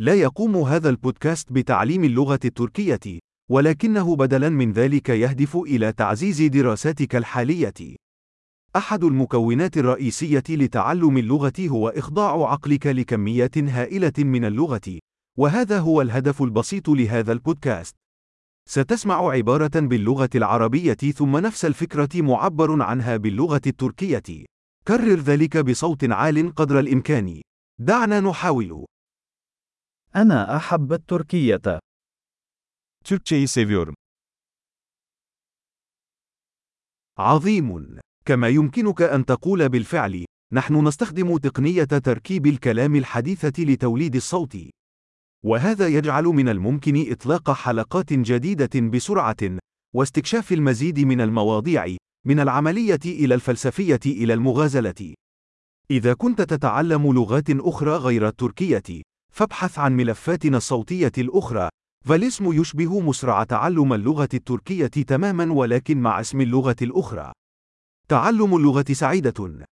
لا يقوم هذا البودكاست بتعليم اللغة التركية، ولكنه بدلاً من ذلك يهدف إلى تعزيز دراساتك الحالية. أحد المكونات الرئيسية لتعلم اللغة هو إخضاع عقلك لكميات هائلة من اللغة، وهذا هو الهدف البسيط لهذا البودكاست. ستسمع عبارة باللغة العربية ثم نفس الفكرة معبر عنها باللغة التركية. كرر ذلك بصوت عال قدر الإمكان. دعنا نحاول. أنا أحب التركية. Türkçeyi seviyorum. عظيم. كما يمكنك أن تقول بالفعل، نحن نستخدم تقنية تركيب الكلام الحديثة لتوليد الصوت. وهذا يجعل من الممكن إطلاق حلقات جديدة بسرعة، واستكشاف المزيد من المواضيع، من العملية إلى الفلسفية إلى المغازلة. إذا كنت تتعلم لغات أخرى غير التركية، فابحث عن ملفاتنا الصوتية الأخرى، فالاسم يشبه مسرع تعلم اللغة التركية تماما ولكن مع اسم اللغة الأخرى. تعلم اللغة سعيدة.